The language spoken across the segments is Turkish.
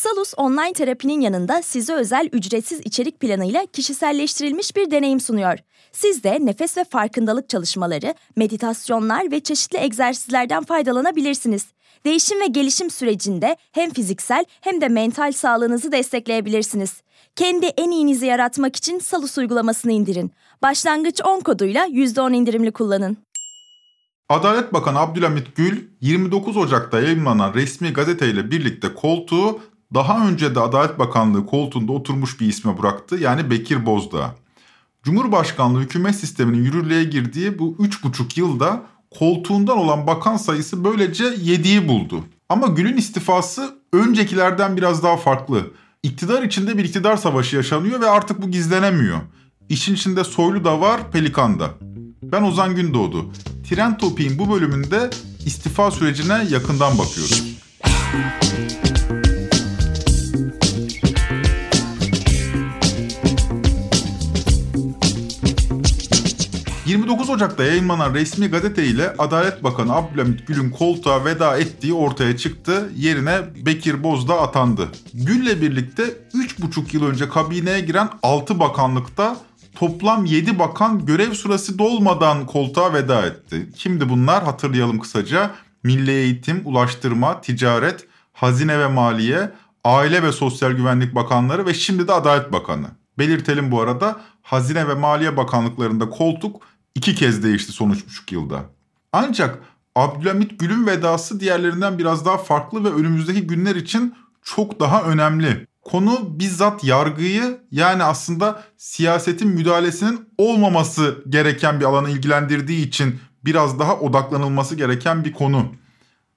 Salus online terapinin yanında size özel ücretsiz içerik planıyla kişiselleştirilmiş bir deneyim sunuyor. Siz de nefes ve farkındalık çalışmaları, meditasyonlar ve çeşitli egzersizlerden faydalanabilirsiniz. Değişim ve gelişim sürecinde hem fiziksel hem de mental sağlığınızı destekleyebilirsiniz. Kendi en iyinizi yaratmak için Salus uygulamasını indirin. Başlangıç 10 koduyla %10 indirimli kullanın. Adalet Bakanı Abdülhamit Gül 29 Ocak'ta yayınlanan resmi gazeteyle birlikte koltuğu daha önce de Adalet Bakanlığı koltuğunda oturmuş bir isme bıraktı. Yani Bekir Bozdağ. Cumhurbaşkanlığı hükümet sisteminin yürürlüğe girdiği bu 3,5 yılda koltuğundan olan bakan sayısı böylece 7'yi buldu. Ama Gül'ün istifası öncekilerden biraz daha farklı. İktidar içinde bir iktidar savaşı yaşanıyor ve artık bu gizlenemiyor. İşin içinde Soylu da var, Pelikan da. Ben Ozan Gündoğdu. Tren Topi'nin bu bölümünde istifa sürecine yakından bakıyoruz. 29 Ocak'ta yayınlanan resmi gazete ile Adalet Bakanı Abdülhamit Gül'ün koltuğa veda ettiği ortaya çıktı. Yerine Bekir Bozdağ atandı. Gül'le birlikte 3,5 yıl önce kabineye giren 6 bakanlıkta toplam 7 bakan görev sırası dolmadan koltuğa veda etti. Kimdi bunlar? Hatırlayalım kısaca. Milli Eğitim, Ulaştırma, Ticaret, Hazine ve Maliye, Aile ve Sosyal Güvenlik Bakanları ve şimdi de Adalet Bakanı. Belirtelim bu arada Hazine ve Maliye Bakanlıklarında koltuk iki kez değişti son üç buçuk yılda. Ancak Abdülhamit Gül'ün vedası diğerlerinden biraz daha farklı ve önümüzdeki günler için çok daha önemli. Konu bizzat yargıyı yani aslında siyasetin müdahalesinin olmaması gereken bir alanı ilgilendirdiği için biraz daha odaklanılması gereken bir konu.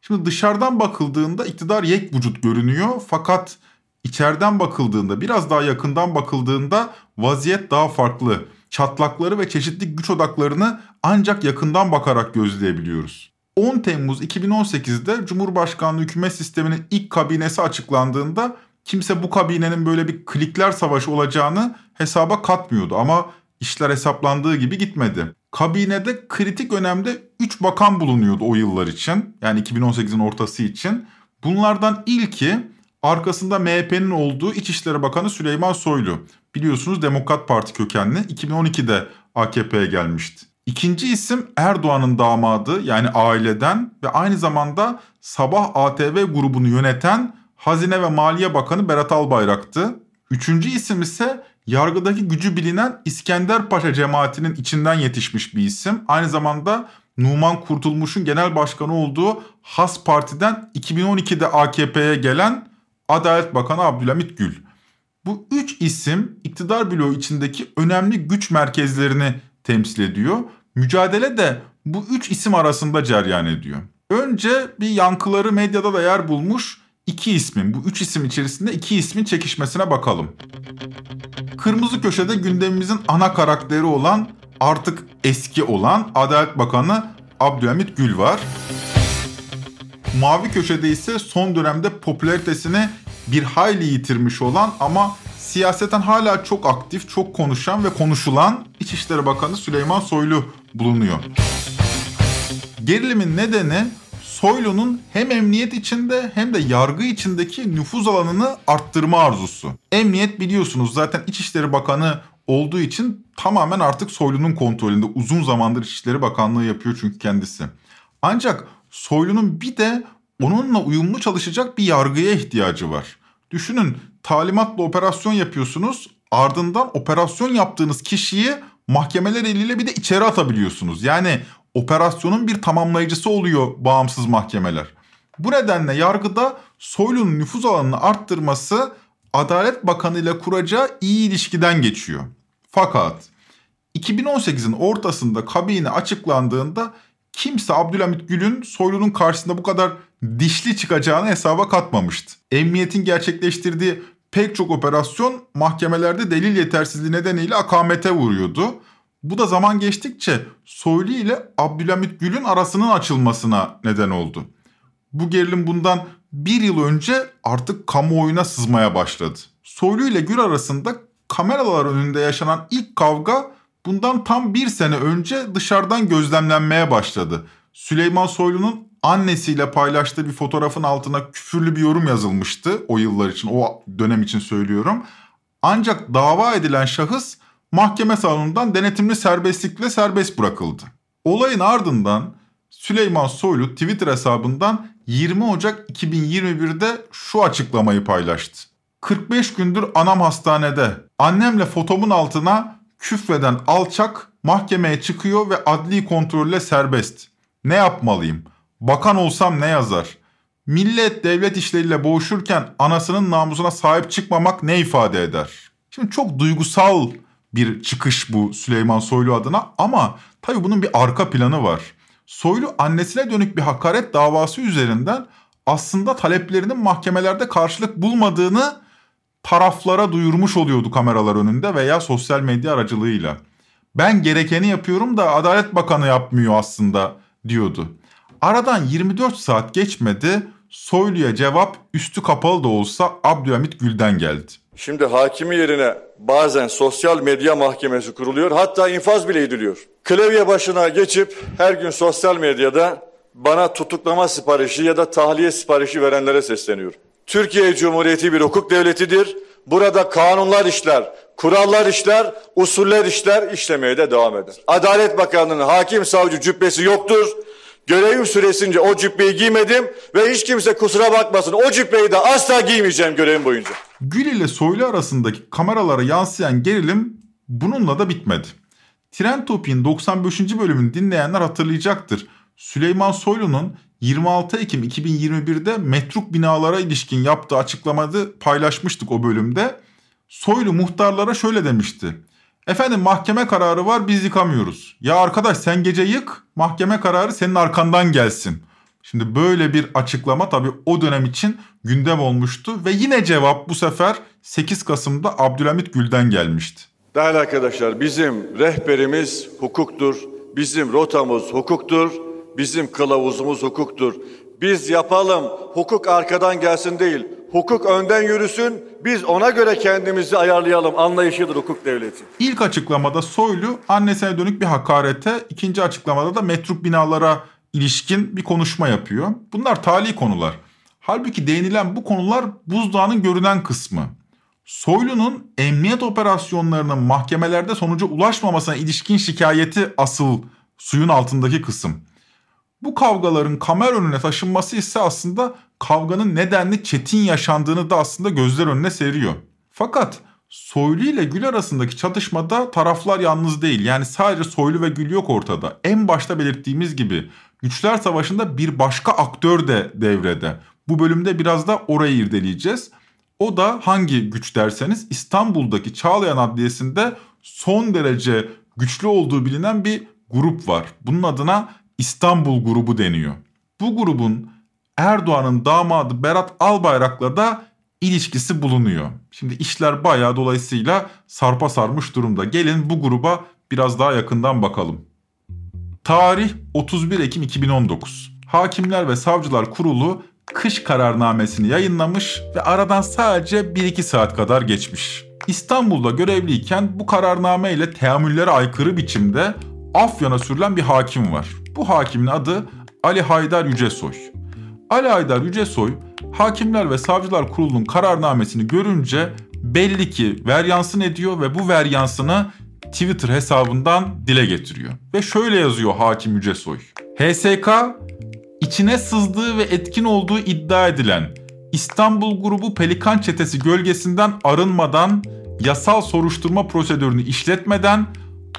Şimdi dışarıdan bakıldığında iktidar yek vücut görünüyor fakat içeriden bakıldığında biraz daha yakından bakıldığında vaziyet daha farklı çatlakları ve çeşitli güç odaklarını ancak yakından bakarak gözleyebiliyoruz. 10 Temmuz 2018'de Cumhurbaşkanlığı hükümet sisteminin ilk kabinesi açıklandığında kimse bu kabinenin böyle bir klikler savaşı olacağını hesaba katmıyordu ama işler hesaplandığı gibi gitmedi. Kabinede kritik önemde 3 bakan bulunuyordu o yıllar için. Yani 2018'in ortası için. Bunlardan ilki arkasında MHP'nin olduğu İçişleri Bakanı Süleyman Soylu. Biliyorsunuz Demokrat Parti kökenli 2012'de AKP'ye gelmişti. İkinci isim Erdoğan'ın damadı yani aileden ve aynı zamanda Sabah ATV grubunu yöneten Hazine ve Maliye Bakanı Berat Albayrak'tı. Üçüncü isim ise yargıdaki gücü bilinen İskender Paşa cemaatinin içinden yetişmiş bir isim. Aynı zamanda Numan Kurtulmuş'un genel başkanı olduğu Has Parti'den 2012'de AKP'ye gelen Adalet Bakanı Abdülhamit Gül. Bu üç isim iktidar bloğu içindeki önemli güç merkezlerini temsil ediyor. Mücadele de bu üç isim arasında ceryan ediyor. Önce bir yankıları medyada da yer bulmuş iki ismin, bu üç isim içerisinde iki ismin çekişmesine bakalım. Kırmızı köşede gündemimizin ana karakteri olan, artık eski olan Adalet Bakanı Abdülhamit Gül var. Mavi köşede ise son dönemde popülaritesini bir hayli yitirmiş olan ama siyaseten hala çok aktif, çok konuşan ve konuşulan İçişleri Bakanı Süleyman Soylu bulunuyor. Gerilimin nedeni Soylu'nun hem emniyet içinde hem de yargı içindeki nüfuz alanını arttırma arzusu. Emniyet biliyorsunuz zaten İçişleri Bakanı olduğu için tamamen artık Soylu'nun kontrolünde. Uzun zamandır İçişleri Bakanlığı yapıyor çünkü kendisi. Ancak Soylu'nun bir de onunla uyumlu çalışacak bir yargıya ihtiyacı var. Düşünün talimatla operasyon yapıyorsunuz ardından operasyon yaptığınız kişiyi mahkemeler eliyle bir de içeri atabiliyorsunuz. Yani operasyonun bir tamamlayıcısı oluyor bağımsız mahkemeler. Bu nedenle yargıda Soylu'nun nüfuz alanını arttırması Adalet Bakanı ile kuracağı iyi ilişkiden geçiyor. Fakat 2018'in ortasında kabine açıklandığında kimse Abdülhamit Gül'ün Soylu'nun karşısında bu kadar dişli çıkacağını hesaba katmamıştı. Emniyetin gerçekleştirdiği pek çok operasyon mahkemelerde delil yetersizliği nedeniyle akamete vuruyordu. Bu da zaman geçtikçe Soylu ile Abdülhamit Gül'ün arasının açılmasına neden oldu. Bu gerilim bundan bir yıl önce artık kamuoyuna sızmaya başladı. Soylu ile Gül arasında kameralar önünde yaşanan ilk kavga bundan tam bir sene önce dışarıdan gözlemlenmeye başladı. Süleyman Soylu'nun annesiyle paylaştığı bir fotoğrafın altına küfürlü bir yorum yazılmıştı o yıllar için, o dönem için söylüyorum. Ancak dava edilen şahıs mahkeme salonundan denetimli serbestlikle serbest bırakıldı. Olayın ardından Süleyman Soylu Twitter hesabından 20 Ocak 2021'de şu açıklamayı paylaştı. 45 gündür anam hastanede. Annemle fotomun altına küfreden alçak mahkemeye çıkıyor ve adli kontrolle serbest. Ne yapmalıyım? Bakan olsam ne yazar? Millet devlet işleriyle boğuşurken anasının namusuna sahip çıkmamak ne ifade eder? Şimdi çok duygusal bir çıkış bu Süleyman Soylu adına ama tabii bunun bir arka planı var. Soylu annesine dönük bir hakaret davası üzerinden aslında taleplerinin mahkemelerde karşılık bulmadığını taraflara duyurmuş oluyordu kameralar önünde veya sosyal medya aracılığıyla. Ben gerekeni yapıyorum da Adalet Bakanı yapmıyor aslında diyordu. Aradan 24 saat geçmedi. Soylu'ya cevap üstü kapalı da olsa Abdülhamit Gül'den geldi. Şimdi hakimi yerine bazen sosyal medya mahkemesi kuruluyor hatta infaz bile ediliyor. Klavye başına geçip her gün sosyal medyada bana tutuklama siparişi ya da tahliye siparişi verenlere sesleniyor. Türkiye Cumhuriyeti bir hukuk devletidir. Burada kanunlar işler, kurallar işler, usuller işler, işlemeye de devam eder. Adalet Bakanlığı'nın hakim savcı cübbesi yoktur. Görevim süresince o cübbeyi giymedim ve hiç kimse kusura bakmasın o cübbeyi de asla giymeyeceğim görevim boyunca. Gül ile Soylu arasındaki kameralara yansıyan gerilim bununla da bitmedi. Tren Topi'nin 95. bölümünü dinleyenler hatırlayacaktır. Süleyman Soylu'nun 26 Ekim 2021'de metruk binalara ilişkin yaptığı açıklamadı paylaşmıştık o bölümde. Soylu muhtarlara şöyle demişti. Efendim mahkeme kararı var biz yıkamıyoruz. Ya arkadaş sen gece yık mahkeme kararı senin arkandan gelsin. Şimdi böyle bir açıklama tabii o dönem için gündem olmuştu ve yine cevap bu sefer 8 Kasım'da Abdülhamit Gül'den gelmişti. Değerli arkadaşlar bizim rehberimiz hukuktur, bizim rotamız hukuktur, bizim kılavuzumuz hukuktur. Biz yapalım, hukuk arkadan gelsin değil, hukuk önden yürüsün, biz ona göre kendimizi ayarlayalım anlayışıdır hukuk devleti. İlk açıklamada Soylu annesine dönük bir hakarete, ikinci açıklamada da metruk binalara ilişkin bir konuşma yapıyor. Bunlar tali konular. Halbuki değinilen bu konular buzdağının görünen kısmı. Soylu'nun emniyet operasyonlarının mahkemelerde sonuca ulaşmamasına ilişkin şikayeti asıl suyun altındaki kısım. Bu kavgaların kamera önüne taşınması ise aslında kavganın nedenli çetin yaşandığını da aslında gözler önüne seriyor. Fakat Soylu ile Gül arasındaki çatışmada taraflar yalnız değil. Yani sadece Soylu ve Gül yok ortada. En başta belirttiğimiz gibi Güçler Savaşı'nda bir başka aktör de devrede. Bu bölümde biraz da orayı irdeleyeceğiz. O da hangi güç derseniz İstanbul'daki Çağlayan Adliyesi'nde son derece güçlü olduğu bilinen bir grup var. Bunun adına İstanbul grubu deniyor. Bu grubun Erdoğan'ın damadı Berat Albayrak'la da ilişkisi bulunuyor. Şimdi işler bayağı dolayısıyla sarpa sarmış durumda. Gelin bu gruba biraz daha yakından bakalım. Tarih 31 Ekim 2019. Hakimler ve Savcılar Kurulu kış kararnamesini yayınlamış ve aradan sadece 1-2 saat kadar geçmiş. İstanbul'da görevliyken bu kararname ile teamüllere aykırı biçimde Afyon'a sürülen bir hakim var. Bu hakimin adı Ali Haydar Yücesoy. Ali Haydar Yücesoy, Hakimler ve Savcılar Kurulu'nun kararnamesini görünce belli ki veryansın ediyor ve bu veryansını Twitter hesabından dile getiriyor. Ve şöyle yazıyor Hakim Yücesoy. HSK içine sızdığı ve etkin olduğu iddia edilen İstanbul grubu Pelikan çetesi gölgesinden arınmadan, yasal soruşturma prosedürünü işletmeden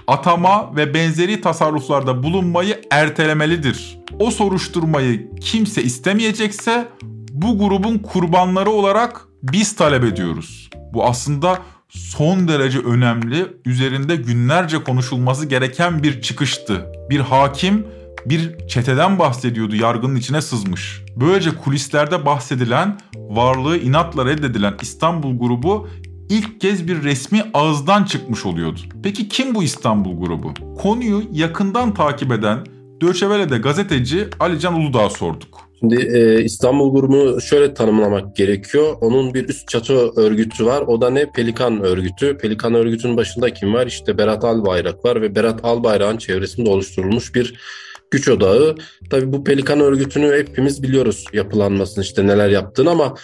atama ve benzeri tasarruflarda bulunmayı ertelemelidir. O soruşturmayı kimse istemeyecekse bu grubun kurbanları olarak biz talep ediyoruz. Bu aslında son derece önemli, üzerinde günlerce konuşulması gereken bir çıkıştı. Bir hakim bir çeteden bahsediyordu yargının içine sızmış. Böylece kulislerde bahsedilen, varlığı inatla reddedilen İstanbul grubu ilk kez bir resmi ağızdan çıkmış oluyordu. Peki kim bu İstanbul grubu? Konuyu yakından takip eden Döçevele'de gazeteci Alican Uludağ'a sorduk. Şimdi e, İstanbul grubunu şöyle tanımlamak gerekiyor. Onun bir üst çatı örgütü var. O da ne? Pelikan örgütü. Pelikan örgütünün başında kim var? İşte Berat Albayrak var ve Berat Albayrak'ın çevresinde oluşturulmuş bir güç odağı. Tabii bu Pelikan örgütünü hepimiz biliyoruz yapılanmasını işte neler yaptığını ama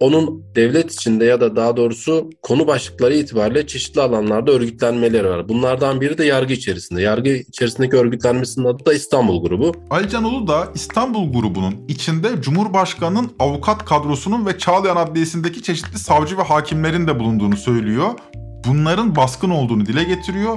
onun devlet içinde ya da daha doğrusu konu başlıkları itibariyle çeşitli alanlarda örgütlenmeleri var. Bunlardan biri de yargı içerisinde. Yargı içerisindeki örgütlenmesinin adı da İstanbul Grubu. Alican Ulu da İstanbul Grubu'nun içinde Cumhurbaşkanı'nın avukat kadrosunun ve Çağlayan Adliyesi'ndeki çeşitli savcı ve hakimlerin de bulunduğunu söylüyor. Bunların baskın olduğunu dile getiriyor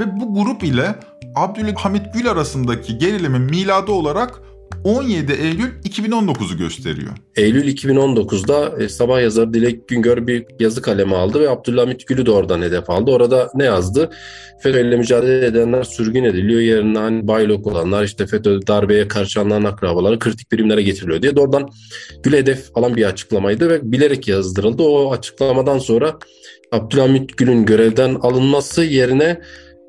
ve bu grup ile Abdülhamit Gül arasındaki gerilimin miladı olarak 17 Eylül 2019'u gösteriyor. Eylül 2019'da e, sabah yazarı Dilek Güngör bir yazı kalemi aldı ve Abdülhamit Gül'ü de oradan hedef aldı. Orada ne yazdı? FETÖ ile mücadele edenler sürgün ediliyor. Yerine hani baylok olanlar işte FETÖ darbeye karışanların akrabaları kritik birimlere getiriliyor diye doğrudan Gül hedef alan bir açıklamaydı ve bilerek yazdırıldı. O açıklamadan sonra Abdülhamit Gül'ün görevden alınması yerine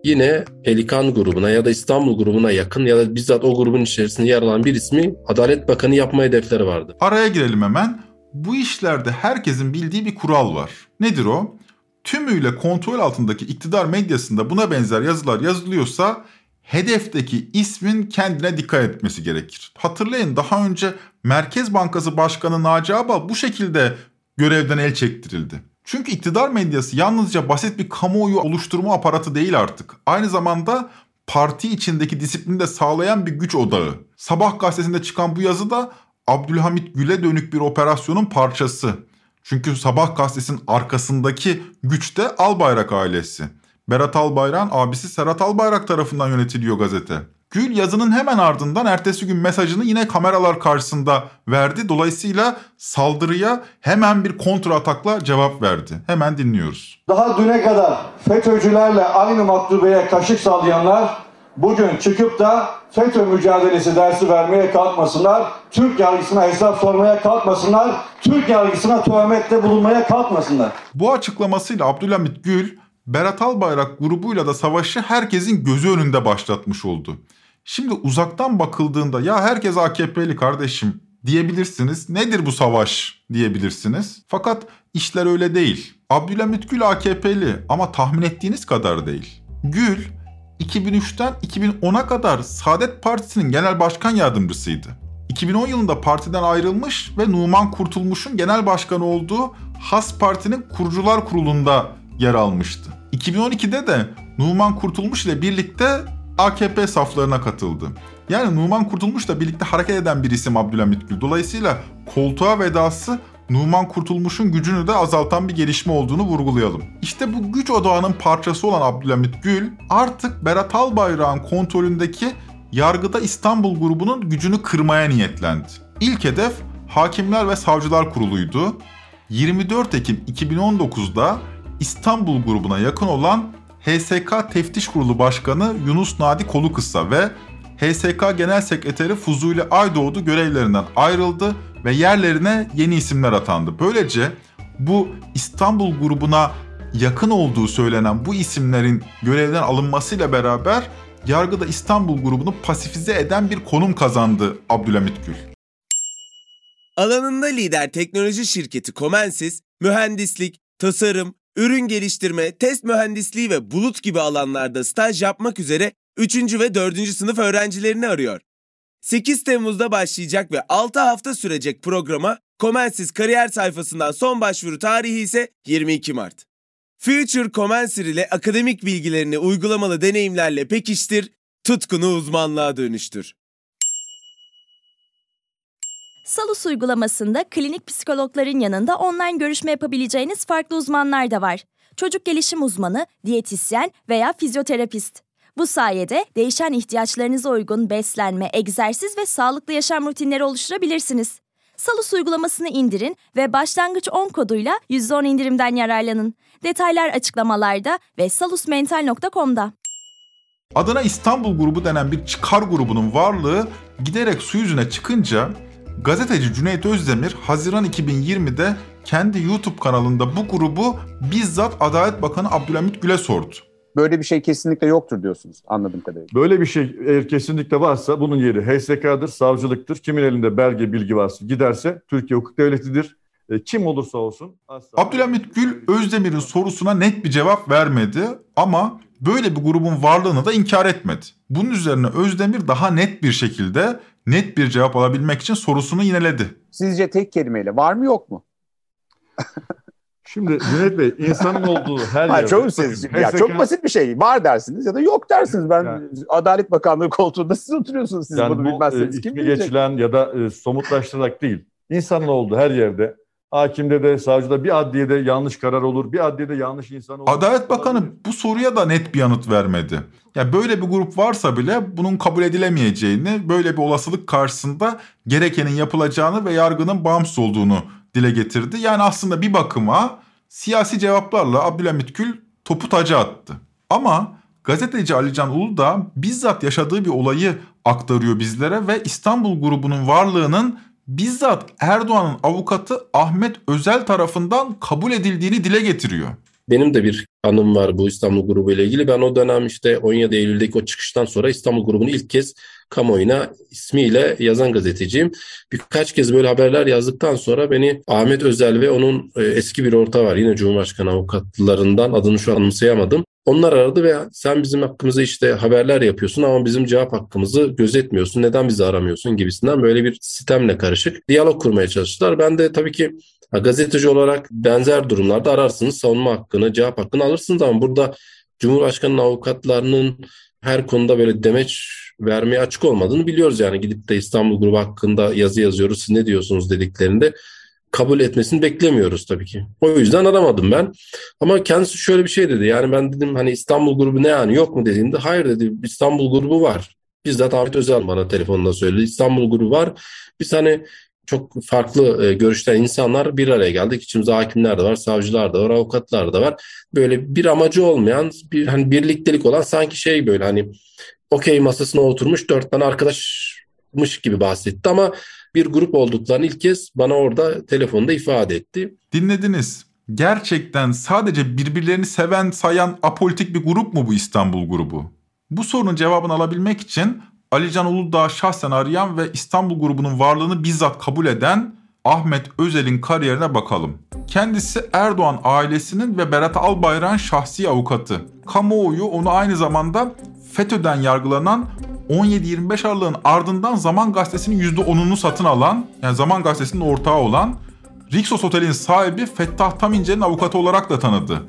yine Pelikan grubuna ya da İstanbul grubuna yakın ya da bizzat o grubun içerisinde yer alan bir ismi Adalet Bakanı yapma hedefleri vardı. Araya girelim hemen. Bu işlerde herkesin bildiği bir kural var. Nedir o? Tümüyle kontrol altındaki iktidar medyasında buna benzer yazılar yazılıyorsa hedefteki ismin kendine dikkat etmesi gerekir. Hatırlayın daha önce Merkez Bankası Başkanı Naci Abal bu şekilde görevden el çektirildi. Çünkü iktidar medyası yalnızca basit bir kamuoyu oluşturma aparatı değil artık. Aynı zamanda parti içindeki disiplini de sağlayan bir güç odağı. Sabah gazetesinde çıkan bu yazı da Abdülhamit Gül'e dönük bir operasyonun parçası. Çünkü Sabah gazetesinin arkasındaki güç de Albayrak ailesi. Berat Albayrak'ın abisi Serhat Albayrak tarafından yönetiliyor gazete. Gül yazının hemen ardından ertesi gün mesajını yine kameralar karşısında verdi. Dolayısıyla saldırıya hemen bir kontra atakla cevap verdi. Hemen dinliyoruz. Daha düne kadar FETÖ'cülerle aynı maktubeye kaşık sallayanlar bugün çıkıp da FETÖ mücadelesi dersi vermeye kalkmasınlar. Türk yargısına hesap sormaya kalkmasınlar. Türk yargısına töhmette bulunmaya kalkmasınlar. Bu açıklamasıyla Abdülhamit Gül, Berat Albayrak grubuyla da savaşı herkesin gözü önünde başlatmış oldu. Şimdi uzaktan bakıldığında ya herkes AKP'li kardeşim diyebilirsiniz. Nedir bu savaş diyebilirsiniz. Fakat işler öyle değil. Abdülhamit Gül AKP'li ama tahmin ettiğiniz kadar değil. Gül 2003'ten 2010'a kadar Saadet Partisi'nin genel başkan yardımcısıydı. 2010 yılında partiden ayrılmış ve Numan Kurtulmuş'un genel başkanı olduğu Has Parti'nin kurucular kurulunda yer almıştı. 2012'de de Numan Kurtulmuş ile birlikte AKP saflarına katıldı. Yani Numan Kurtulmuş'la birlikte hareket eden bir isim Abdülhamit Gül. Dolayısıyla koltuğa vedası Numan Kurtulmuş'un gücünü de azaltan bir gelişme olduğunu vurgulayalım. İşte bu güç odağının parçası olan Abdülhamit Gül artık Berat Albayrak'ın kontrolündeki yargıda İstanbul grubunun gücünü kırmaya niyetlendi. İlk hedef Hakimler ve Savcılar Kurulu'ydu. 24 Ekim 2019'da İstanbul grubuna yakın olan HSK Teftiş Kurulu Başkanı Yunus Nadi Kolukısa ve HSK Genel Sekreteri Fuzuli Aydoğdu görevlerinden ayrıldı ve yerlerine yeni isimler atandı. Böylece bu İstanbul grubuna yakın olduğu söylenen bu isimlerin görevden alınmasıyla beraber yargıda İstanbul grubunu pasifize eden bir konum kazandı Abdülhamit Gül. Alanında lider teknoloji şirketi Comensis, mühendislik, tasarım, ürün geliştirme, test mühendisliği ve bulut gibi alanlarda staj yapmak üzere 3. ve 4. sınıf öğrencilerini arıyor. 8 Temmuz'da başlayacak ve 6 hafta sürecek programa Comensis kariyer sayfasından son başvuru tarihi ise 22 Mart. Future Comensir ile akademik bilgilerini uygulamalı deneyimlerle pekiştir, tutkunu uzmanlığa dönüştür. Salus uygulamasında klinik psikologların yanında online görüşme yapabileceğiniz farklı uzmanlar da var. Çocuk gelişim uzmanı, diyetisyen veya fizyoterapist. Bu sayede değişen ihtiyaçlarınıza uygun beslenme, egzersiz ve sağlıklı yaşam rutinleri oluşturabilirsiniz. Salus uygulamasını indirin ve başlangıç 10 koduyla %10 indirimden yararlanın. Detaylar açıklamalarda ve salusmental.com'da. Adına İstanbul grubu denen bir çıkar grubunun varlığı giderek su yüzüne çıkınca gazeteci Cüneyt Özdemir Haziran 2020'de kendi YouTube kanalında bu grubu bizzat Adalet Bakanı Abdülhamit Gül'e sordu. Böyle bir şey kesinlikle yoktur diyorsunuz anladığım kadarıyla. Böyle bir şey eğer kesinlikle varsa bunun yeri HSK'dır, savcılıktır. Kimin elinde belge, bilgi varsa giderse Türkiye hukuk devletidir. E, kim olursa olsun. Asla... Abdülhamit Gül Özdemir'in sorusuna net bir cevap vermedi ama böyle bir grubun varlığını da inkar etmedi. Bunun üzerine Özdemir daha net bir şekilde net bir cevap alabilmek için sorusunu yineledi. Sizce tek kelimeyle var mı yok mu? Şimdi Cüneyt Bey insanın olduğu her yerde... çok, siz, ya çok basit bir şey. Var dersiniz ya da yok dersiniz. Ben yani, Adalet Bakanlığı koltuğunda siz oturuyorsunuz. Siz yani bunu bu, bilmezseniz e, kim bilecek? geçilen ya da e, somutlaştırarak değil. İnsanın olduğu her yerde Hakimde de savcıda bir adliyede yanlış karar olur, bir adliyede yanlış insan olur. Adalet Bakanı bu soruya da net bir yanıt vermedi. Ya yani böyle bir grup varsa bile bunun kabul edilemeyeceğini, böyle bir olasılık karşısında gerekenin yapılacağını ve yargının bağımsız olduğunu dile getirdi. Yani aslında bir bakıma siyasi cevaplarla Abdülhamit Gül topu taca attı. Ama gazeteci Alican Ulu da bizzat yaşadığı bir olayı aktarıyor bizlere ve İstanbul grubunun varlığının bizzat Erdoğan'ın avukatı Ahmet Özel tarafından kabul edildiğini dile getiriyor. Benim de bir anım var bu İstanbul grubu ile ilgili. Ben o dönem işte 17 Eylül'deki o çıkıştan sonra İstanbul grubunu ilk kez kamuoyuna ismiyle yazan gazeteciyim. Birkaç kez böyle haberler yazdıktan sonra beni Ahmet Özel ve onun e, eski bir ortağı var. Yine Cumhurbaşkanı avukatlarından adını şu an anımsayamadım. Onlar aradı ve sen bizim hakkımızda işte haberler yapıyorsun ama bizim cevap hakkımızı gözetmiyorsun. Neden bizi aramıyorsun gibisinden böyle bir sistemle karışık diyalog kurmaya çalıştılar. Ben de tabii ki gazeteci olarak benzer durumlarda ararsınız savunma hakkını, cevap hakkını alırsınız ama burada Cumhurbaşkanı'nın avukatlarının her konuda böyle demeç vermeye açık olmadığını biliyoruz yani gidip de İstanbul grubu hakkında yazı yazıyoruz siz ne diyorsunuz dediklerinde kabul etmesini beklemiyoruz tabii ki. O yüzden aramadım ben. Ama kendisi şöyle bir şey dedi. Yani ben dedim hani İstanbul grubu ne yani yok mu dediğimde hayır dedi İstanbul grubu var. Bizzat Ahmet Özel bana telefonda söyledi. İstanbul grubu var. Biz hani çok farklı e, görüşten insanlar bir araya geldik. İçimizde hakimler de var, savcılar da var, avukatlar da var. Böyle bir amacı olmayan, bir hani birliktelik olan sanki şey böyle hani okey masasına oturmuş dört tane arkadaşmış gibi bahsetti ama bir grup olduklarını ilk kez bana orada telefonda ifade etti. Dinlediniz. Gerçekten sadece birbirlerini seven, sayan apolitik bir grup mu bu İstanbul grubu? Bu sorunun cevabını alabilmek için Alican Uludağ şahsen arayan ve İstanbul grubunun varlığını bizzat kabul eden Ahmet Özel'in kariyerine bakalım. Kendisi Erdoğan ailesinin ve Berat Albayrak'ın şahsi avukatı. Kamuoyu onu aynı zamanda FETÖ'den yargılanan 17-25 Aralık'ın ardından Zaman Gazetesi'nin %10'unu satın alan, yani Zaman Gazetesi'nin ortağı olan Rixos Otel'in sahibi Fettah Tamince'nin avukatı olarak da tanıdı.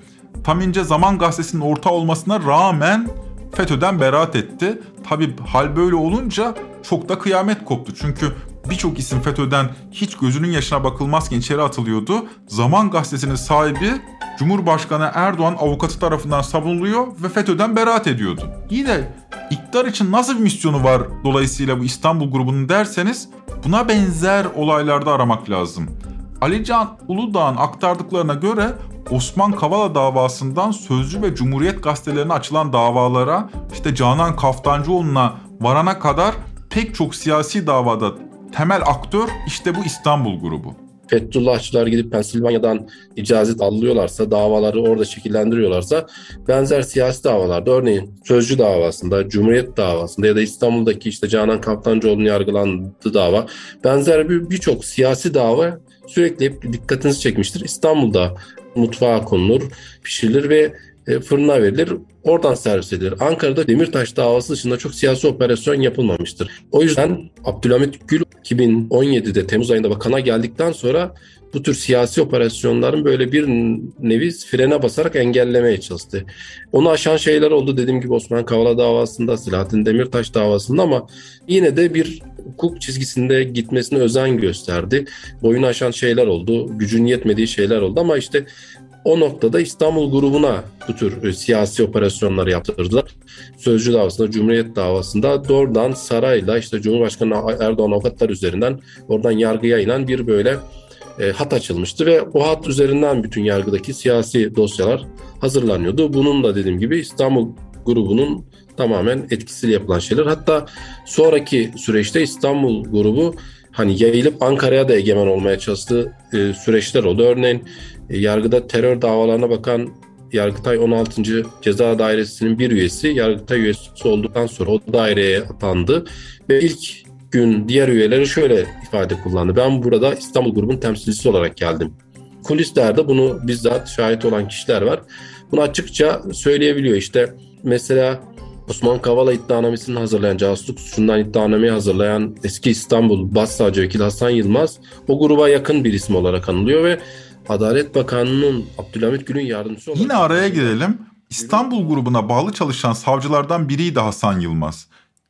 Tamince Zaman Gazetesi'nin ortağı olmasına rağmen FETÖ'den beraat etti. Tabi hal böyle olunca çok da kıyamet koptu. Çünkü birçok isim FETÖ'den hiç gözünün yaşına bakılmazken içeri atılıyordu. Zaman Gazetesi'nin sahibi Cumhurbaşkanı Erdoğan avukatı tarafından savunuluyor ve FETÖ'den beraat ediyordu. Yine iktidar için nasıl bir misyonu var dolayısıyla bu İstanbul grubunun derseniz buna benzer olaylarda aramak lazım. Alican Uludağ'ın aktardıklarına göre Osman Kavala davasından Sözcü ve Cumhuriyet gazetelerine açılan davalara işte Canan Kaftancıoğlu'na varana kadar pek çok siyasi davada temel aktör işte bu İstanbul grubu. Fethullahçılar gidip Pensilvanya'dan icazet alıyorlarsa, davaları orada şekillendiriyorlarsa benzer siyasi davalarda örneğin Sözcü davasında, Cumhuriyet davasında ya da İstanbul'daki işte Canan Kaptancıoğlu'nun yargılandığı dava benzer birçok bir siyasi dava sürekli hep dikkatinizi çekmiştir. İstanbul'da mutfağa konulur, pişirilir ve e, fırına verilir. Oradan servis edilir. Ankara'da Demirtaş davası dışında çok siyasi operasyon yapılmamıştır. O yüzden Abdülhamit Gül 2017'de Temmuz ayında bakana geldikten sonra bu tür siyasi operasyonların böyle bir nevi frene basarak engellemeye çalıştı. Onu aşan şeyler oldu dediğim gibi Osman Kavala davasında, Selahattin Demirtaş davasında ama yine de bir hukuk çizgisinde gitmesine özen gösterdi. Boyunu aşan şeyler oldu, gücün yetmediği şeyler oldu ama işte o noktada İstanbul grubuna bu tür e, siyasi operasyonları yaptırdılar. Sözcü davasında, Cumhuriyet davasında doğrudan sarayla işte Cumhurbaşkanı Erdoğan avukatlar üzerinden oradan yargıya inen bir böyle e, hat açılmıştı ve o hat üzerinden bütün yargıdaki siyasi dosyalar hazırlanıyordu. Bunun da dediğim gibi İstanbul grubunun tamamen etkisiyle yapılan şeyler. Hatta sonraki süreçte İstanbul grubu hani yayılıp Ankara'ya da egemen olmaya çalıştığı e, süreçler oldu. Örneğin yargıda terör davalarına bakan Yargıtay 16. Ceza Dairesi'nin bir üyesi Yargıtay üyesi olduktan sonra o daireye atandı ve ilk gün diğer üyeleri şöyle ifade kullandı. Ben burada İstanbul grubun temsilcisi olarak geldim. Kulislerde bunu bizzat şahit olan kişiler var. Bunu açıkça söyleyebiliyor. İşte mesela Osman Kavala iddianamesini hazırlayan, casusluk suçundan iddianameyi hazırlayan eski İstanbul Başsavcı Vekili Hasan Yılmaz o gruba yakın bir isim olarak anılıyor ve Adalet Bakanı'nın Abdülhamit Gül'ün yardımcısı olarak... Yine araya girelim. İstanbul grubuna bağlı çalışan savcılardan biriydi Hasan Yılmaz.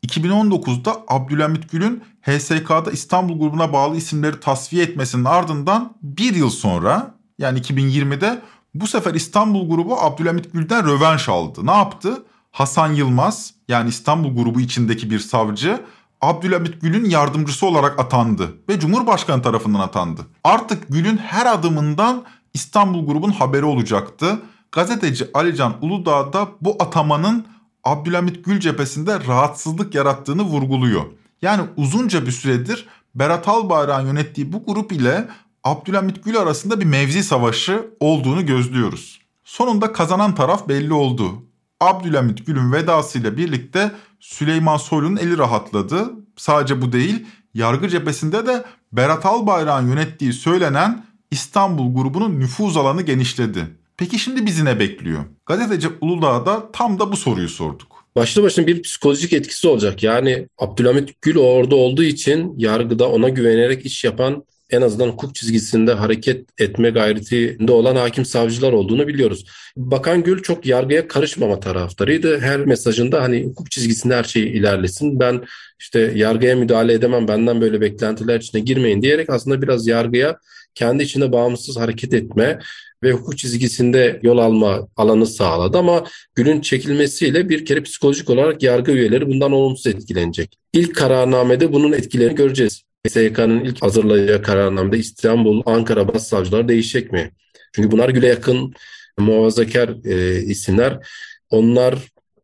2019'da Abdülhamit Gül'ün HSK'da İstanbul grubuna bağlı isimleri tasfiye etmesinin ardından bir yıl sonra yani 2020'de bu sefer İstanbul grubu Abdülhamit Gül'den rövanş aldı. Ne yaptı? Hasan Yılmaz yani İstanbul grubu içindeki bir savcı Abdülhamit Gül'ün yardımcısı olarak atandı ve Cumhurbaşkanı tarafından atandı. Artık Gül'ün her adımından İstanbul grubun haberi olacaktı. Gazeteci Alican Uludağ da bu atamanın Abdülhamit Gül cephesinde rahatsızlık yarattığını vurguluyor. Yani uzunca bir süredir Berat Albayrak'ın yönettiği bu grup ile Abdülhamit Gül arasında bir mevzi savaşı olduğunu gözlüyoruz. Sonunda kazanan taraf belli oldu. Abdülhamit Gül'ün vedasıyla birlikte Süleyman Soylu'nun eli rahatladı. Sadece bu değil, yargı cephesinde de Berat Albayrak'ın yönettiği söylenen İstanbul grubunun nüfuz alanı genişledi. Peki şimdi bizi ne bekliyor? Gazeteci Uludağ'da tam da bu soruyu sorduk. Başlı başına bir psikolojik etkisi olacak. Yani Abdülhamit Gül orada olduğu için yargıda ona güvenerek iş yapan en azından hukuk çizgisinde hareket etme gayretinde olan hakim savcılar olduğunu biliyoruz. Bakan Gül çok yargıya karışmama taraftarıydı. Her mesajında hani hukuk çizgisinde her şey ilerlesin. Ben işte yargıya müdahale edemem, benden böyle beklentiler içine girmeyin diyerek aslında biraz yargıya kendi içinde bağımsız hareket etme ve hukuk çizgisinde yol alma alanı sağladı ama Gül'ün çekilmesiyle bir kere psikolojik olarak yargı üyeleri bundan olumsuz etkilenecek. İlk kararnamede bunun etkilerini göreceğiz. SYK'nın ilk hazırlayacağı kararnamada İstanbul, Ankara başsavcıları değişecek mi? Çünkü bunlar Gül'e yakın muhafazakar e, isimler. Onlar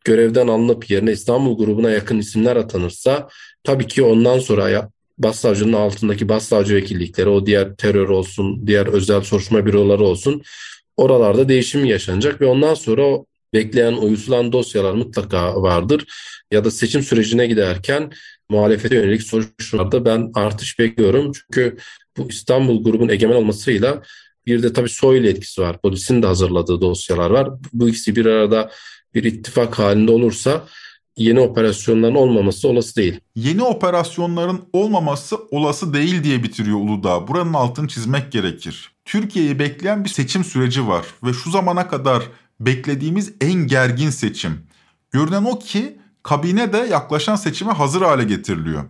görevden alınıp yerine İstanbul grubuna yakın isimler atanırsa tabii ki ondan sonra başsavcının altındaki başsavcı vekillikleri, o diğer terör olsun, diğer özel soruşturma büroları olsun oralarda değişim yaşanacak ve ondan sonra o bekleyen, uyusulan dosyalar mutlaka vardır. Ya da seçim sürecine giderken muhalefete yönelik soruşturmalarda ben artış bekliyorum. Çünkü bu İstanbul grubun egemen olmasıyla bir de tabii Soylu etkisi var. Polisin de hazırladığı dosyalar var. Bu ikisi bir arada bir ittifak halinde olursa yeni operasyonların olmaması olası değil. Yeni operasyonların olmaması olası değil diye bitiriyor Uludağ. Buranın altını çizmek gerekir. Türkiye'yi bekleyen bir seçim süreci var ve şu zamana kadar beklediğimiz en gergin seçim. Görünen o ki kabine de yaklaşan seçime hazır hale getiriliyor.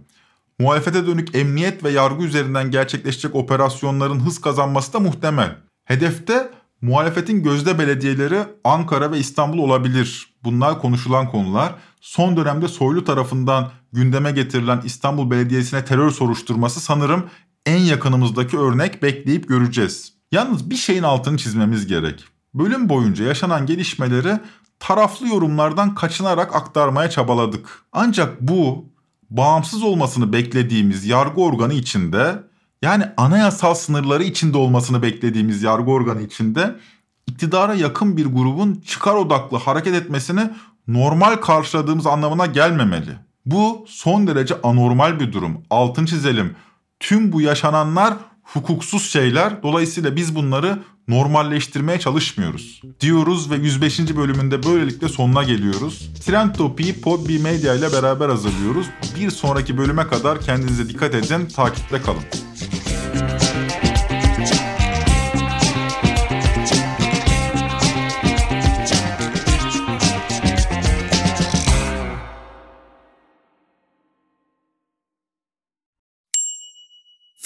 Muhalefete dönük emniyet ve yargı üzerinden gerçekleşecek operasyonların hız kazanması da muhtemel. Hedefte muhalefetin gözde belediyeleri Ankara ve İstanbul olabilir. Bunlar konuşulan konular. Son dönemde Soylu tarafından gündeme getirilen İstanbul Belediyesi'ne terör soruşturması sanırım en yakınımızdaki örnek bekleyip göreceğiz. Yalnız bir şeyin altını çizmemiz gerek. Bölüm boyunca yaşanan gelişmeleri taraflı yorumlardan kaçınarak aktarmaya çabaladık. Ancak bu bağımsız olmasını beklediğimiz yargı organı içinde yani anayasal sınırları içinde olmasını beklediğimiz yargı organı içinde iktidara yakın bir grubun çıkar odaklı hareket etmesini normal karşıladığımız anlamına gelmemeli. Bu son derece anormal bir durum. Altın çizelim. Tüm bu yaşananlar hukuksuz şeyler. Dolayısıyla biz bunları normalleştirmeye çalışmıyoruz. Diyoruz ve 105. bölümünde böylelikle sonuna geliyoruz. Trend Topi'yi Podbi Media ile beraber hazırlıyoruz. Bir sonraki bölüme kadar kendinize dikkat edin, takipte kalın.